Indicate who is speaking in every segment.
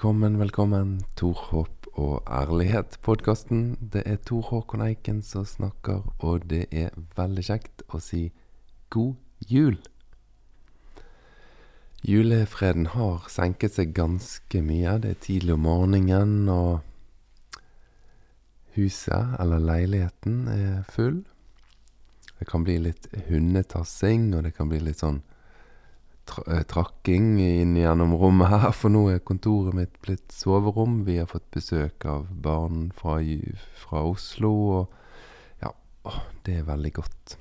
Speaker 1: Velkommen, velkommen. Tor Håp og ærlighet-podkasten. Det er Tor Håkon Eiken som snakker, og det er veldig kjekt å si god jul. Julefreden har senket seg ganske mye. Det er tidlig om morgenen, og huset, eller leiligheten, er full. Det kan bli litt hundetassing, og det kan bli litt sånn tra eh, trakking inn gjennom rommet her, for nå er kontoret mitt blitt soverom. Vi har fått besøk av barn fra, fra Oslo, og ja, det er veldig godt.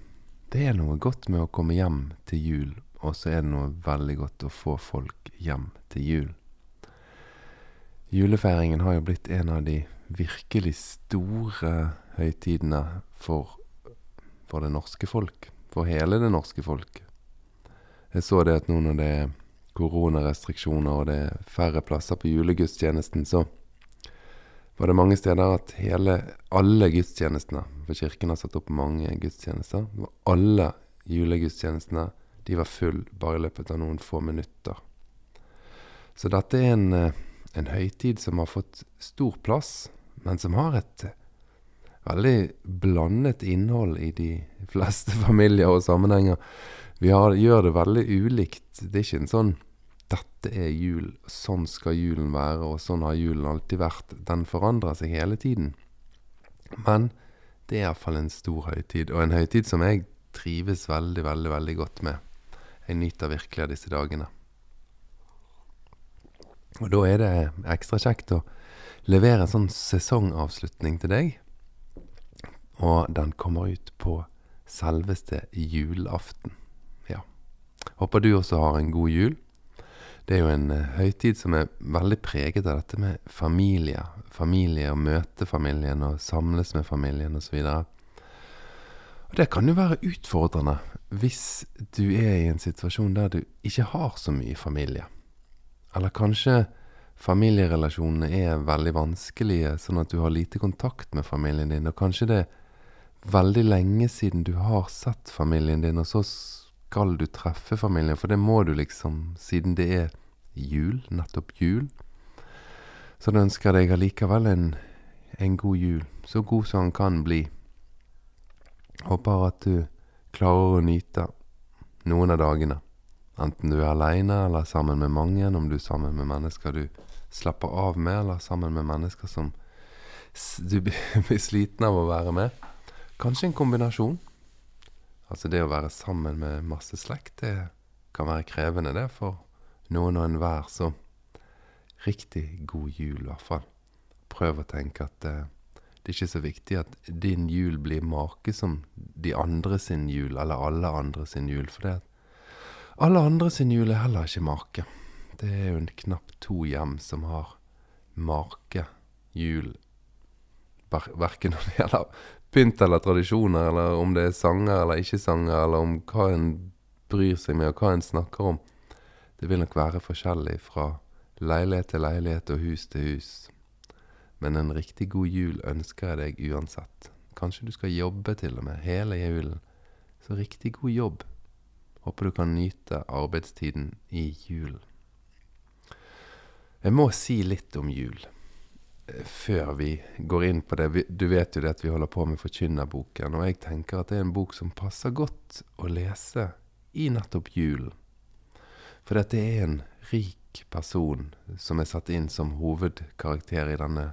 Speaker 1: Det er noe godt med å komme hjem til jul, og så er det noe veldig godt å få folk hjem til jul. Julefeiringen har jo blitt en av de virkelig store høytidene for, for det norske folk. For hele det norske folk. Jeg så det at nå når det er koronarestriksjoner og det er færre plasser på julegudstjenesten, så var det mange steder at hele, alle gudstjenestene For kirken har satt opp mange gudstjenester. Alle julegudstjenestene de var full bare i løpet av noen få minutter. Så dette er en, eh, en høytid som har fått stor plass, men som har et veldig blandet innhold i de fleste familier og sammenhenger. Vi har, gjør det veldig ulikt. Det er ikke en sånn 'dette er jul, sånn skal julen være', og sånn har julen alltid vært. Den forandrer seg hele tiden. Men det er iallfall en stor høytid, og en høytid som jeg trives veldig, veldig, veldig godt med. Jeg nyter virkelig av disse dagene. Og da er det ekstra kjekt å levere en sånn sesongavslutning til deg. Og den kommer ut på selveste julaften. Håper du også har en god jul. Det er jo en uh, høytid som er veldig preget av dette med familie. Familie, og møte familien og samles med familien osv. Og det kan jo være utfordrende hvis du er i en situasjon der du ikke har så mye familie. Eller kanskje familierelasjonene er veldig vanskelige, sånn at du har lite kontakt med familien din, og kanskje det er veldig lenge siden du har sett familien din, og så skal du treffe familien, for det må du liksom, siden det er jul, nettopp jul. Så da ønsker jeg allikevel en, en god jul, så god som den kan bli. Håper at du klarer å nyte noen av dagene. Enten du er aleine eller sammen med mange, om du er sammen med mennesker du slapper av med, eller sammen med mennesker som du blir sliten av å være med. Kanskje en kombinasjon. Altså det å være sammen med masse slekt, det kan være krevende, det, for noen og enhver. Så riktig god jul, i hvert fall. Prøv å tenke at eh, det er ikke så viktig at din jul blir make som de andre sin jul, eller alle andre sin jul. For det alle andre sin jul er heller ikke make. Det er jo knapt to hjem som har make jul. Verken når det gjelder pynt eller tradisjoner, eller om det er sanger eller ikke sanger, eller om hva en bryr seg med, og hva en snakker om. Det vil nok være forskjellig fra leilighet til leilighet og hus til hus. Men en riktig god jul ønsker jeg deg uansett. Kanskje du skal jobbe til og med hele julen. Så riktig god jobb. Håper du kan nyte arbeidstiden i julen. Jeg må si litt om jul før vi går inn på det Du vet jo det at vi holder på med Forkynnerboken, og jeg tenker at det er en bok som passer godt å lese i nettopp julen. For dette er en rik person som er satt inn som hovedkarakter i denne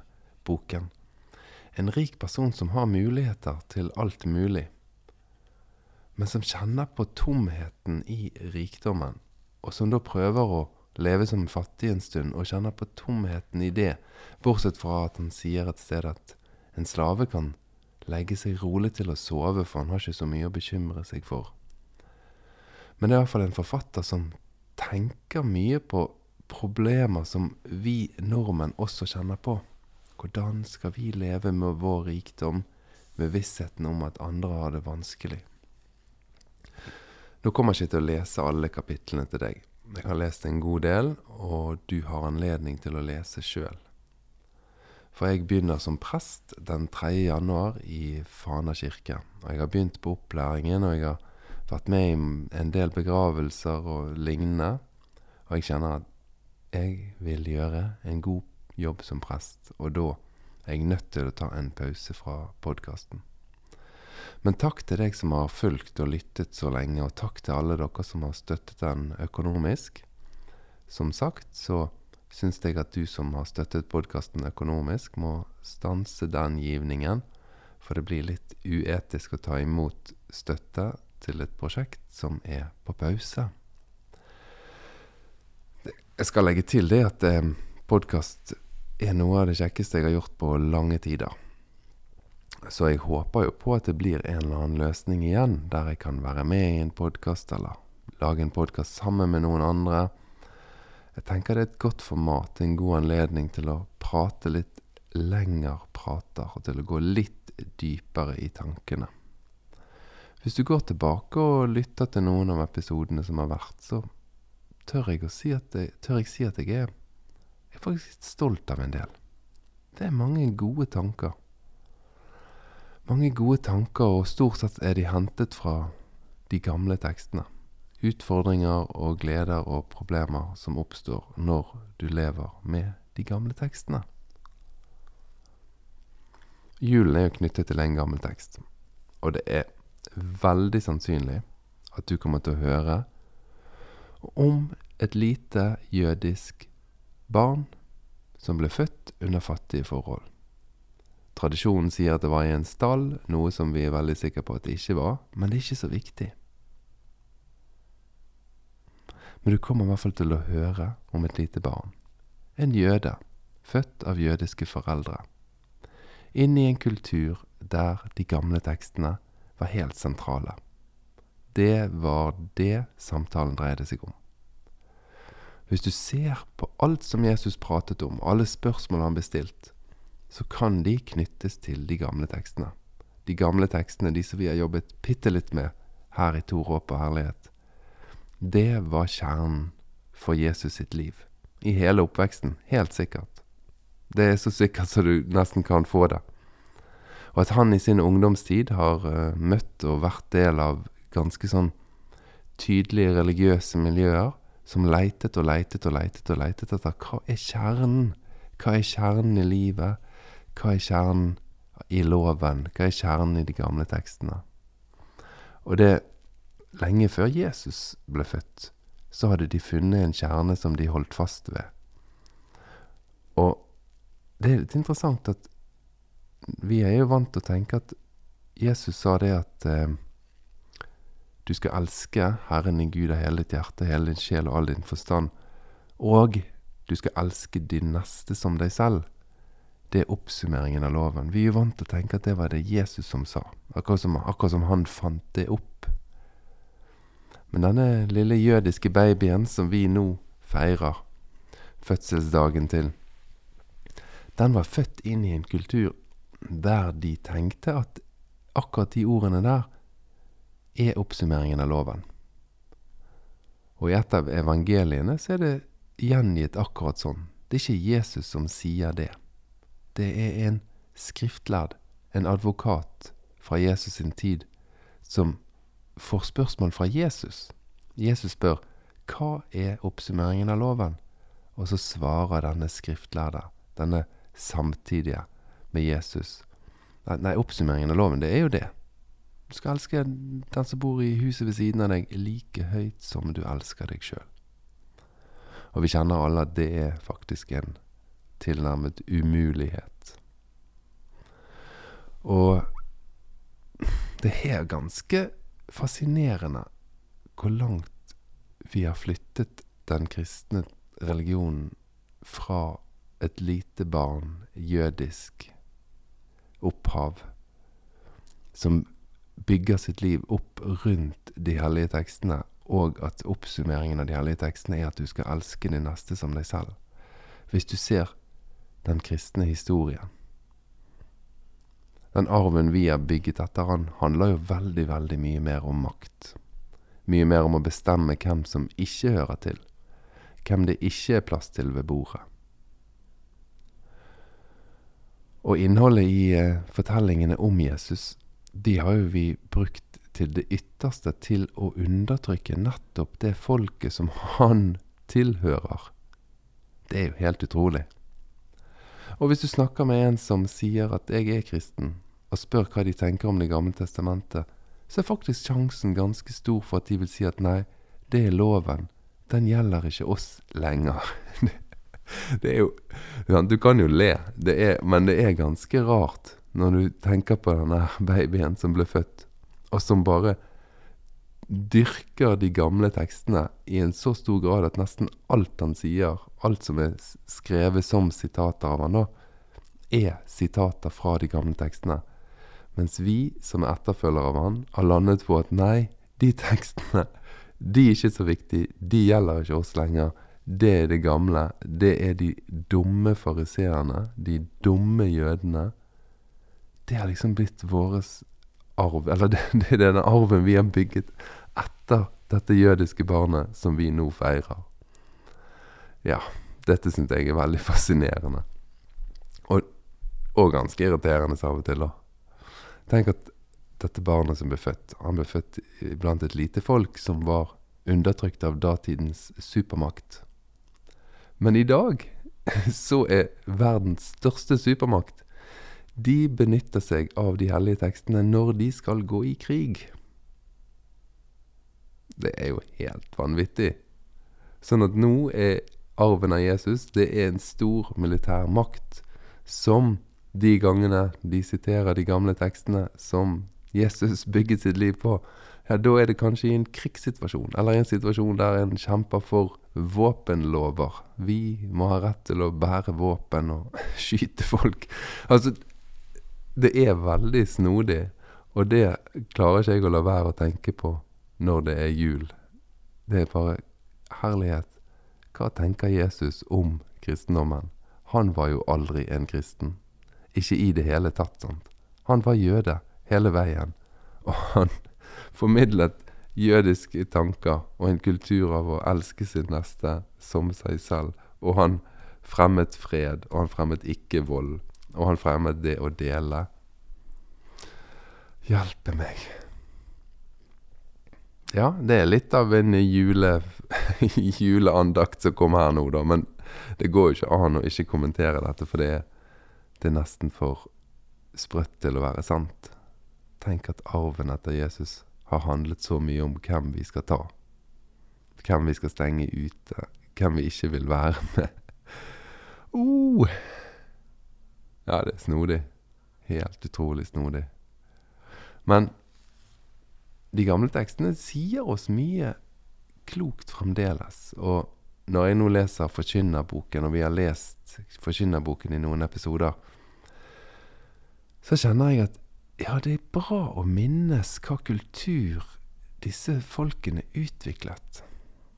Speaker 1: boken. En rik person som har muligheter til alt mulig, men som kjenner på tomheten i rikdommen, og som da prøver å leve som fattig en stund og kjenner på tomheten i det, bortsett fra at han sier et sted at en slave kan legge seg rolig til å sove, for han har ikke så mye å bekymre seg for. Men det er iallfall en forfatter som tenker mye på problemer som vi nordmenn også kjenner på. Hvordan skal vi leve med vår rikdom, med vissheten om at andre har det vanskelig? Nå kommer jeg ikke til å lese alle kapitlene til deg, jeg har lest en god del, og du har anledning til å lese sjøl. For jeg begynner som prest den 3. januar i Fana kirke. Og jeg har begynt på opplæringen, og jeg har vært med i en del begravelser og lignende. Og jeg kjenner at jeg vil gjøre en god jobb som prest, og da er jeg nødt til å ta en pause fra podkasten. Men takk til deg som har fulgt og lyttet så lenge, og takk til alle dere som har støttet den økonomisk. Som sagt så syns jeg at du som har støttet podkasten økonomisk, må stanse den givningen, for det blir litt uetisk å ta imot støtte til et prosjekt som er på pause. Jeg skal legge til det at eh, podkast er noe av det kjekkeste jeg har gjort på lange tider. Så jeg håper jo på at det blir en eller annen løsning igjen, der jeg kan være med i en podkast, eller lage en podkast sammen med noen andre. Jeg tenker det er et godt format, en god anledning til å prate litt lenger prater, og til å gå litt dypere i tankene. Hvis du går tilbake og lytter til noen av episodene som har vært, så tør jeg, si at, jeg, tør jeg si at jeg er, jeg er faktisk stolt av en del. Det er mange gode tanker. Mange gode tanker, og stort sett er de hentet fra de gamle tekstene. Utfordringer og gleder og problemer som oppstår når du lever med de gamle tekstene. Julen er jo knyttet til en gammel tekst, og det er veldig sannsynlig at du kommer til å høre om et lite jødisk barn som ble født under fattige forhold. Tradisjonen sier at det var i en stall, noe som vi er veldig sikre på at det ikke var, men det er ikke så viktig. Men du kommer i hvert fall til å høre om et lite barn. En jøde, født av jødiske foreldre. Inn i en kultur der de gamle tekstene var helt sentrale. Det var det samtalen dreide seg om. Hvis du ser på alt som Jesus pratet om, alle spørsmål han bestilt, så kan de knyttes til de gamle tekstene. De gamle tekstene, de som vi har jobbet bitte litt med her i To råp og herlighet. Det var kjernen for Jesus sitt liv. I hele oppveksten. Helt sikkert. Det er så sikkert som du nesten kan få det. Og at han i sin ungdomstid har uh, møtt og vært del av ganske sånn tydelige religiøse miljøer som leitet og leitet og leitet og leitet etter hva er kjernen? Hva er kjernen i livet? Hva er kjernen i loven? Hva er kjernen i de gamle tekstene? Og det lenge før Jesus ble født, så hadde de funnet en kjerne som de holdt fast ved. Og det er litt interessant at vi er jo vant til å tenke at Jesus sa det at eh, du skal elske Herren din Gud av hele ditt hjerte, hele din sjel og all din forstand. Og du skal elske din neste som deg selv. Det er oppsummeringen av loven. Vi er jo vant til å tenke at det var det Jesus som sa. Akkurat som, akkurat som han fant det opp. Men denne lille jødiske babyen som vi nå feirer fødselsdagen til, den var født inn i en kultur der de tenkte at akkurat de ordene der er oppsummeringen av loven. Og i et av evangeliene så er det gjengitt akkurat sånn. Det er ikke Jesus som sier det. Det er en skriftlærd, en advokat fra Jesus sin tid, som får spørsmål fra Jesus. Jesus spør hva er oppsummeringen av loven? Og så svarer denne skriftlærde, denne samtidige med Jesus. Nei, oppsummeringen av loven, det er jo det. Du skal elske den som bor i huset ved siden av deg, like høyt som du elsker deg sjøl. Og vi kjenner alle at det er faktisk en tilnærmet umulighet. Og det er ganske fascinerende hvor langt vi har flyttet den kristne religionen fra et lite barn, jødisk opphav, som bygger sitt liv opp rundt de hellige tekstene, og at oppsummeringen av de hellige tekstene er at du skal elske din neste som deg selv. Hvis du ser den kristne historien. Den arven vi har bygget etter han, handler jo veldig, veldig mye mer om makt. Mye mer om å bestemme hvem som ikke hører til. Hvem det ikke er plass til ved bordet. Og innholdet i eh, fortellingene om Jesus de har jo vi brukt til det ytterste til å undertrykke nettopp det folket som han tilhører. Det er jo helt utrolig. Og hvis du snakker med en som sier at 'jeg er kristen', og spør hva de tenker om Det gamle testamentet, så er faktisk sjansen ganske stor for at de vil si at nei, det er loven. Den gjelder ikke oss lenger. det er jo Du kan jo le, det er, men det er ganske rart når du tenker på denne babyen som ble født, og som bare dyrker de gamle tekstene i en så stor grad at nesten alt han sier, alt som er skrevet som sitater av han da, er sitater fra de gamle tekstene. Mens vi som er etterfølgere av han, har landet på at nei, de tekstene, de er ikke så viktige. De gjelder ikke oss lenger. Det er det gamle. Det er de dumme fariseerne, de dumme jødene. Det har liksom blitt våres arv. Eller det, det er den arven vi har bygget etter dette jødiske barnet som vi nå feirer. Ja, dette syns jeg er veldig fascinerende. Og, og ganske irriterende av og til, da. Tenk at dette barnet som ble født, han ble født blant et lite folk som var undertrykt av datidens supermakt. Men i dag så er verdens største supermakt De benytter seg av de hellige tekstene når de skal gå i krig. Det er jo helt vanvittig. Sånn at nå er arven av Jesus det er en stor militær makt som de gangene de siterer de gamle tekstene som Jesus bygget sitt liv på, ja, da er det kanskje i en krigssituasjon, eller i en situasjon der en kjemper for våpenlover. Vi må ha rett til å bære våpen og skyte folk. Altså, det er veldig snodig, og det klarer ikke jeg å la være å tenke på når det er jul. Det er bare herlighet. Hva tenker Jesus om kristendommen? Han var jo aldri en kristen. Ikke i det hele tatt. sant? Han var jøde hele veien. Og han formidlet jødiske tanker og en kultur av å elske sin neste som seg selv. Og han fremmet fred, og han fremmet ikke vold. Og han fremmet det å dele. Hjelpe meg. Ja, det er litt av en jule, juleandakt som kommer her nå, da. Men det går jo ikke an å ikke kommentere dette, for det, det er nesten for sprøtt til å være sant. Tenk at arven etter Jesus har handlet så mye om hvem vi skal ta. Hvem vi skal stenge ute. Hvem vi ikke vil være med. Uh. Ja, det er snodig. Helt utrolig snodig. Men de gamle tekstene sier oss mye klokt fremdeles. Og når jeg nå leser Forkynnerboken, og vi har lest Forkynnerboken i noen episoder, så kjenner jeg at ja, det er bra å minnes hva kultur disse folkene utviklet.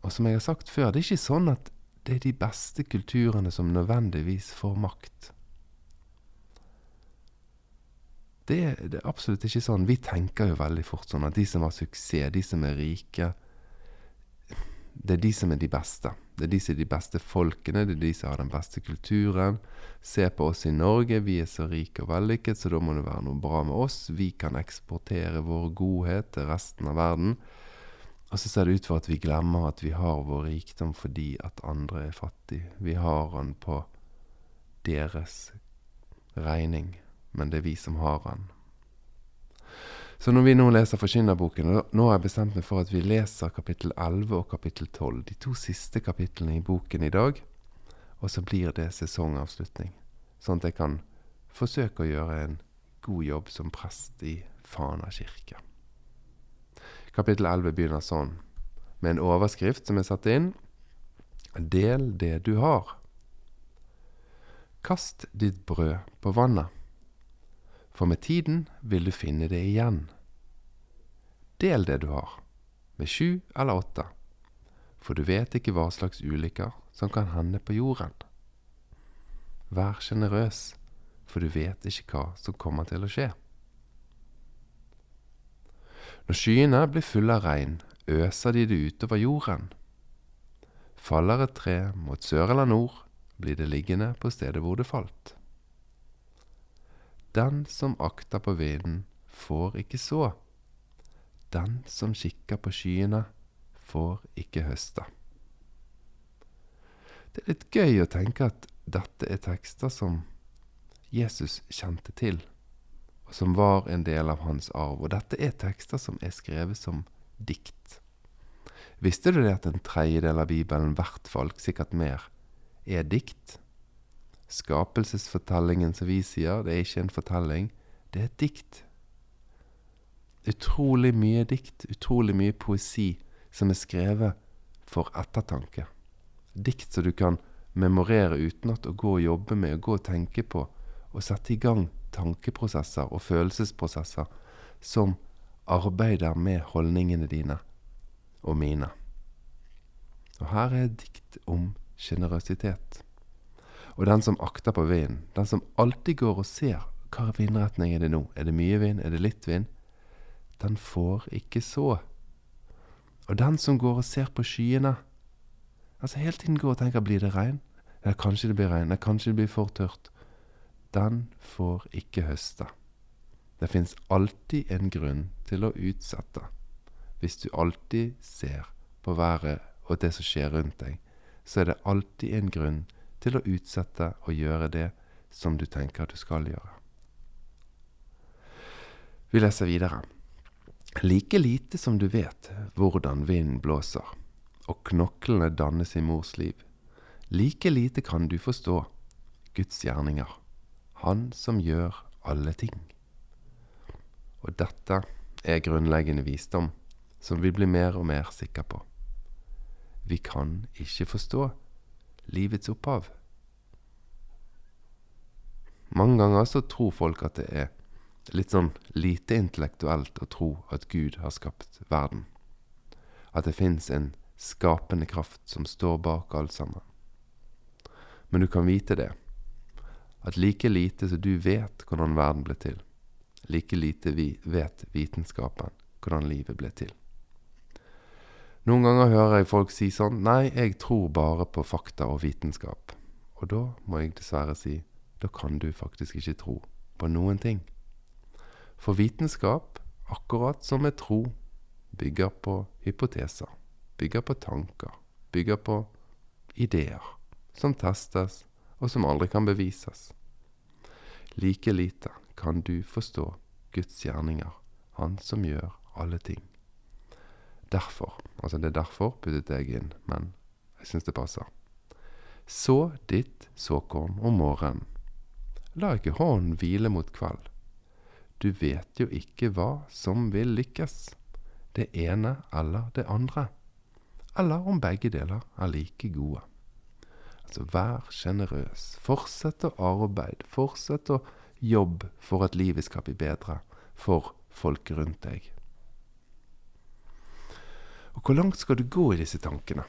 Speaker 1: Og som jeg har sagt før, det er ikke sånn at det er de beste kulturene som nødvendigvis får makt. Det, det, er absolutt ikke sånn. Vi tenker jo veldig fort sånn at de som har suksess, de som er rike, det er de som er de beste. Det er de som er de beste folkene, det er de som har den beste kulturen. Se på oss i Norge, vi er så rike og vellykket, så da må det være noe bra med oss. Vi kan eksportere vår godhet til resten av verden. Og så ser det ut for at vi glemmer at vi har vår rikdom fordi at andre er fattige. Vi har den på deres regning men det er vi som har han. Så når vi nå leser Forkynnerboken, og nå har jeg bestemt meg for at vi leser kapittel 11 og kapittel 12, de to siste kapitlene i boken i dag, og så blir det sesongavslutning, sånn at jeg kan forsøke å gjøre en god jobb som prest i Fana kirke. Kapittel 11 begynner sånn, med en overskrift som er satt inn. Del det du har. Kast ditt brød på vannet for med tiden vil du finne det igjen. Del det du har, med sju eller åtte, for du vet ikke hva slags ulykker som kan hende på jorden. Vær sjenerøs, for du vet ikke hva som kommer til å skje. Når skyene blir fulle av regn, øser de det utover jorden. Faller et tre mot sør eller nord, blir det liggende på stedet hvor det falt. Den som akter på vinden, får ikke så. Den som kikker på skyene, får ikke høste. Det er litt gøy å tenke at dette er tekster som Jesus kjente til, og som var en del av hans arv. Og dette er tekster som er skrevet som dikt. Visste du det at en tredjedel av Bibelen, hvert folk, sikkert mer, er dikt? Skapelsesfortellingen som vi sier, det er ikke en fortelling, det er et dikt. Utrolig mye dikt, utrolig mye poesi som er skrevet for ettertanke. Dikt som du kan memorere utenat og gå og jobbe med og gå og tenke på, og sette i gang tankeprosesser og følelsesprosesser som arbeider med holdningene dine og mine. Og her er dikt om sjenerøsitet. Og den som akter på vinden, den som alltid går og ser hva vindretning er det nå, er det mye vind, er det litt vind, den får ikke så. Og den som går og ser på skyene, altså hele tiden går og tenker blir det regn, eller kanskje det blir regn, eller kanskje det blir for tørt, den får ikke høste. Det fins alltid en grunn til å utsette. Hvis du alltid ser på været og det som skjer rundt deg, så er det alltid en grunn til å utsette og gjøre det som du tenker at du skal gjøre. Vi leser videre. Like lite som du vet hvordan vinden blåser, og knoklene dannes i mors liv, like lite kan du forstå Guds gjerninger, Han som gjør alle ting. Og dette er grunnleggende visdom som vi blir mer og mer sikre på. Vi kan ikke forstå livets opphav. Mange ganger så tror folk at det er litt sånn lite intellektuelt å tro at Gud har skapt verden. At det fins en skapende kraft som står bak alt sammen. Men du kan vite det, at like lite som du vet hvordan verden ble til, like lite vi vet vitenskapen hvordan livet ble til. Noen ganger hører jeg folk si sånn Nei, jeg tror bare på fakta og vitenskap. Og da må jeg dessverre si da kan du faktisk ikke tro på noen ting. For vitenskap, akkurat som med tro, bygger på hypoteser, bygger på tanker, bygger på ideer som testes, og som aldri kan bevises. Like lite kan du forstå Guds gjerninger, Han som gjør alle ting. Derfor. Altså det er derfor puttet jeg inn, men jeg syns det passer. Så ditt såkorn om morgenen. La ikke hånden hvile mot kveld. Du vet jo ikke hva som vil lykkes, det ene eller det andre, eller om begge deler er like gode. Altså vær sjenerøs, fortsett å arbeide, fortsett å jobbe for at livet skal bli bedre for folk rundt deg. Og hvor langt skal du gå i disse tankene?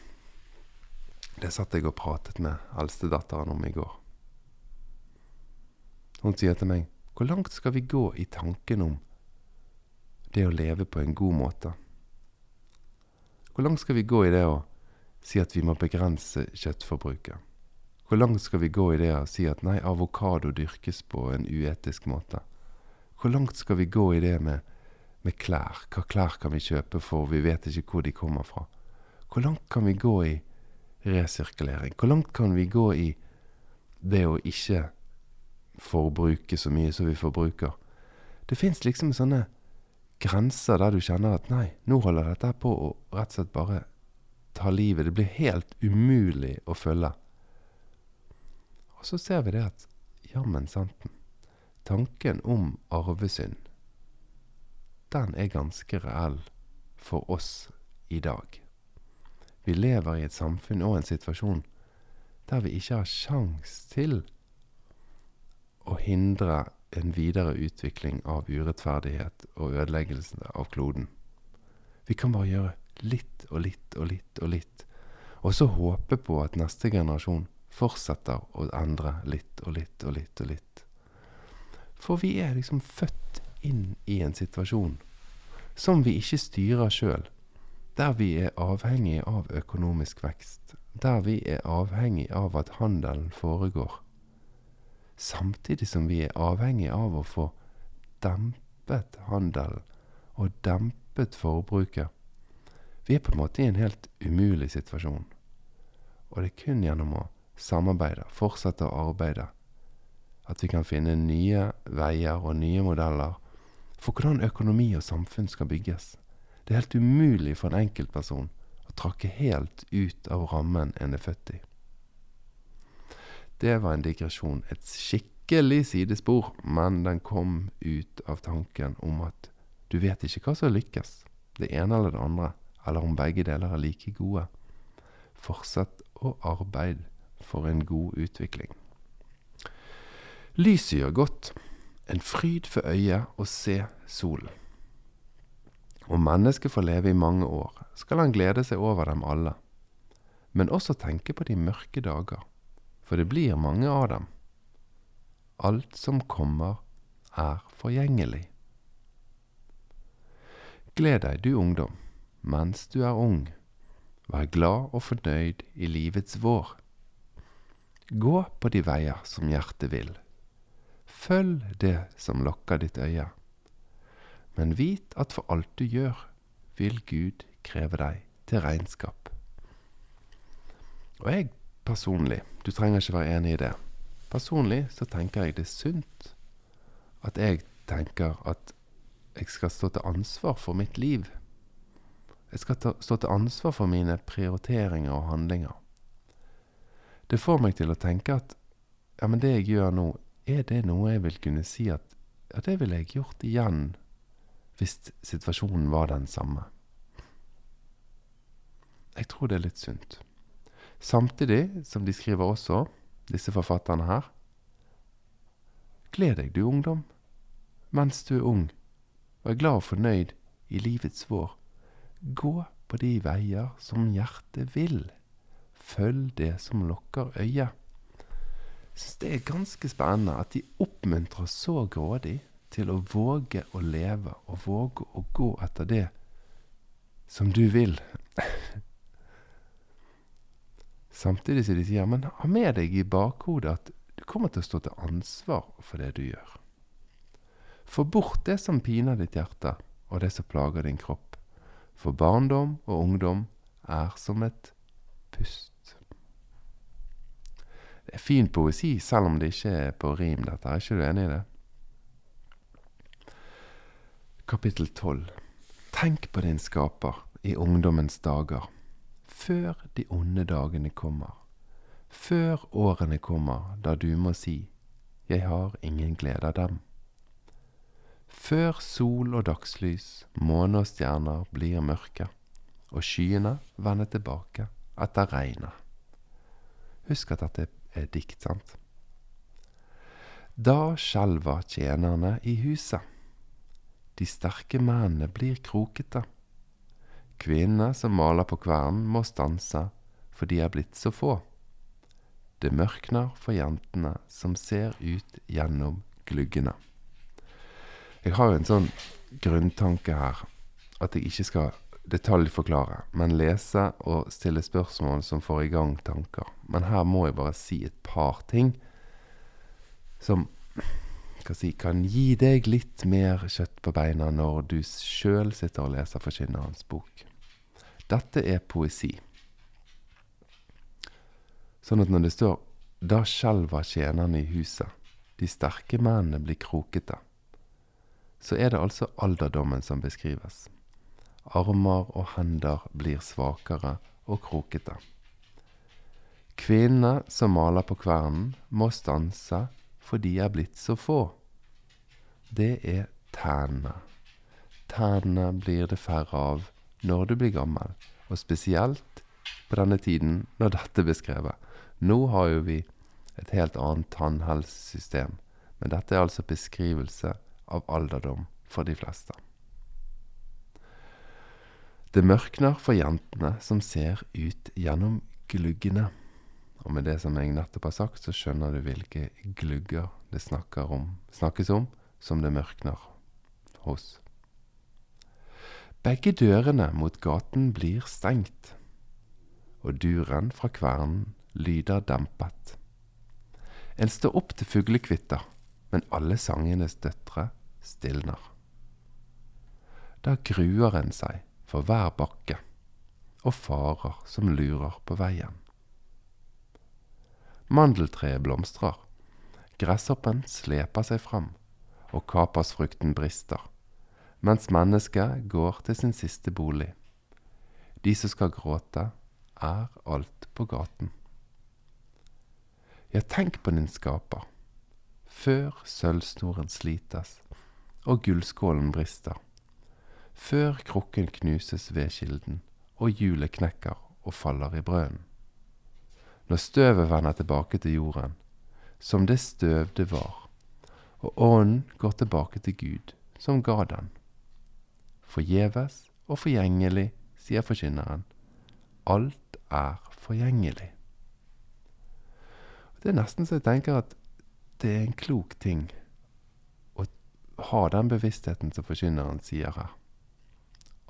Speaker 1: Det satt jeg og pratet med eldstedatteren om i går. Hun sier til meg, hvor langt skal vi gå i tanken om det å leve på en god måte? Hvor langt skal vi gå i det å si at vi må begrense kjøttforbruket? Hvor langt skal vi gå i det å si at nei, avokado dyrkes på en uetisk måte? Hvor langt skal vi gå i det med med klær. Hva klær kan vi kjøpe for vi vet ikke hvor de kommer fra? Hvor langt kan vi gå i resirkulering? Hvor langt kan vi gå i det å ikke forbruke så mye som vi forbruker? Det fins liksom sånne grenser der du kjenner at nei, nå holder dette på å rett og slett bare ta livet. Det blir helt umulig å følge. Og så ser vi det at jammen santen, tanken om arvesynd den er ganske reell for oss i dag. Vi lever i et samfunn og en situasjon der vi ikke har sjans til å hindre en videre utvikling av urettferdighet og ødeleggelse av kloden. Vi kan bare gjøre litt og litt og litt og litt, og så håpe på at neste generasjon fortsetter å endre litt og litt og litt og litt. For vi er liksom født inn i en situasjon som vi ikke styrer sjøl, der vi er avhengig av økonomisk vekst, der vi er avhengig av at handelen foregår, samtidig som vi er avhengig av å få dempet handelen og dempet forbruket. Vi er på en måte i en helt umulig situasjon, og det er kun gjennom å samarbeide, fortsette å arbeide. At vi kan finne nye veier og nye modeller for hvordan økonomi og samfunn skal bygges. Det er helt umulig for en enkeltperson å trakke helt ut av rammen en er født i. Det var en digresjon, et skikkelig sidespor, men den kom ut av tanken om at du vet ikke hva som lykkes, det ene eller det andre, eller om begge deler er like gode. Fortsett å arbeide for en god utvikling. Lyset gjør godt, en fryd for øyet å se solen. Om mennesket får leve i mange år, skal han glede seg over dem alle, men også tenke på de mørke dager, for det blir mange av dem. Alt som kommer, er forgjengelig. Gled deg, du ungdom, mens du er ung. Vær glad og fornøyd i livets vår. Gå på de veier som hjertet vil. Følg det som lokker ditt øye. Men vit at for alt du gjør, vil Gud kreve deg til regnskap. Og jeg personlig, du trenger ikke være enig i det, personlig så tenker jeg det er sunt at jeg tenker at jeg skal stå til ansvar for mitt liv. Jeg skal ta, stå til ansvar for mine prioriteringer og handlinger. Det får meg til å tenke at ja, men det jeg gjør nå, er det noe jeg vil kunne si at ja, det ville jeg gjort igjen hvis situasjonen var den samme? Jeg tror det er litt sunt. Samtidig som de skriver også, disse forfatterne her, Gled deg, du ungdom, mens du er ung, og er glad og fornøyd i livets vår. Gå på de veier som hjertet vil. Følg det som lokker øyet. Syns det er ganske spennende at de oppmuntrer så grådig til å våge å leve og våge å gå etter det som du vil. Samtidig som de sier, men ha med deg i bakhodet at du kommer til å stå til ansvar for det du gjør. Få bort det som piner ditt hjerte, og det som plager din kropp. For barndom og ungdom er som et pust. Det er fin poesi, selv om det ikke er på rim, dette. Er ikke du enig i det? Kapittel 12 Tenk på din skaper i ungdommens dager, før de onde dagene kommer. Før årene kommer da du må si Jeg har ingen glede av dem. Før sol og dagslys, måne og stjerner blir mørke, og skyene vender tilbake etter regnet. Husk at dette er dikt, sant? Da skjelver tjenerne i huset. De sterke mennene blir krokete. Kvinnene som maler på kvernen, må stanse, for de er blitt så få. Det mørkner for jentene som ser ut gjennom gluggene. Jeg har jo en sånn grunntanke her, at jeg ikke skal detaljforklare, men lese og stille spørsmål som får i gang tanker. Men her må jeg bare si et par ting som si, kan gi deg litt mer kjøtt på beina når du sjøl sitter og leser Forkynnerens bok. Dette er poesi. Sånn at når det står 'Da skjelver tjenerne i huset', de sterke mennene blir krokete, så er det altså alderdommen som beskrives. Armer og hender blir svakere og krokete. Kvinnene som maler på kvernen, må stanse, for de er blitt så få. Det er tennene. Tennene blir det færre av når du blir gammel, og spesielt på denne tiden når dette er beskrevet. Nå har jo vi et helt annet tannhelsesystem, men dette er altså beskrivelse av alderdom for de fleste. Det mørkner for jentene som ser ut gjennom gluggene. Og med det som jeg nettopp har sagt, så skjønner du hvilke glugger det om, snakkes om som det mørkner hos. Begge dørene mot gaten blir stengt, og duren fra kvernen lyder dempet. En står opp til fuglekvitter, men alle sangenes døtre stilner. Da gruer en seg for hver bakke og farer som lurer på veien. Mandeltreet blomstrer. Gresshoppen sleper seg fram, og kapasfrukten brister, mens mennesket går til sin siste bolig. De som skal gråte, er alt på gaten. Ja, tenk på din skaper, før sølvsnoren slites og gullskålen brister, før krukken knuses ved kilden og hjulet knekker og faller i brønnen. Når støvet vender tilbake til jorden, som det støv det var, og ånden går tilbake til Gud, som ga den. Forgjeves og forgjengelig, sier forkynneren. Alt er forgjengelig. Det er nesten så jeg tenker at det er en klok ting å ha den bevisstheten som forkynneren sier her.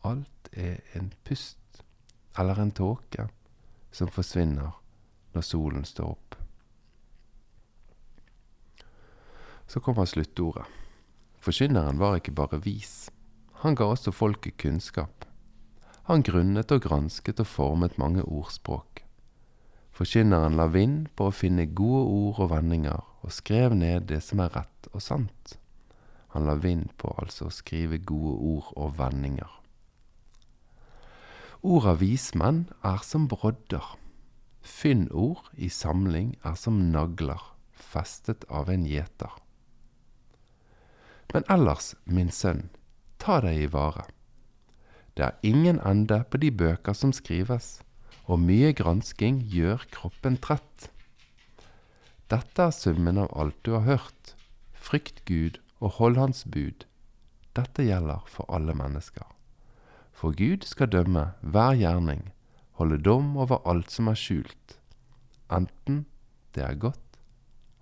Speaker 1: Alt er en pust eller en tåke som forsvinner når solen står opp. Så kommer sluttordet. Forkynneren var ikke bare vis, han ga også folket kunnskap. Han grunnet og gransket og formet mange ordspråk. Forkynneren la vind på å finne gode ord og vendinger, og skrev ned det som er rett og sant. Han la vind på altså å skrive gode ord og vendinger. Ord av vismenn er som brodder. Fyndord i samling er som nagler festet av en gjeter. Men ellers, min sønn, ta deg i vare. Det er ingen ende på de bøker som skrives, og mye gransking gjør kroppen trett. Dette er summen av alt du har hørt. Frykt Gud og hold Hans bud. Dette gjelder for alle mennesker. For Gud skal dømme hver gjerning, holde dom over alt som er skjult, enten det er godt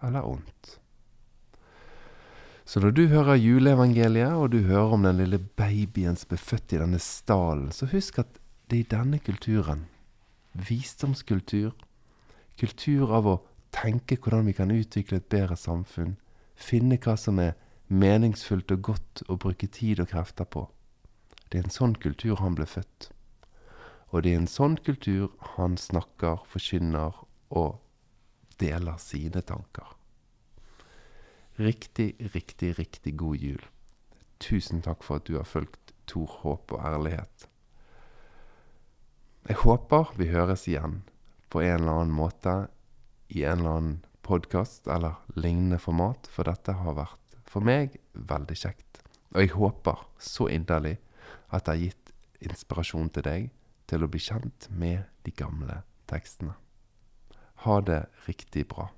Speaker 1: eller ondt. Så når du hører juleevangeliet, og du hører om den lille babyen som ble født i denne stallen, så husk at det er i denne kulturen, visdomskultur, kultur av å tenke hvordan vi kan utvikle et bedre samfunn, finne hva som er meningsfullt og godt å bruke tid og krefter på. Det er en sånn kultur han ble født. Og det er en sånn kultur han snakker, forkynner og deler sine tanker. Riktig, riktig, riktig god jul. Tusen takk for at du har fulgt Tor Håp og ærlighet. Jeg håper vi høres igjen på en eller annen måte i en eller annen podkast eller lignende format, for dette har vært for meg veldig kjekt. Og jeg håper så inderlig at det har gitt inspirasjon til deg til å bli kjent med de gamle tekstene. Ha det riktig bra.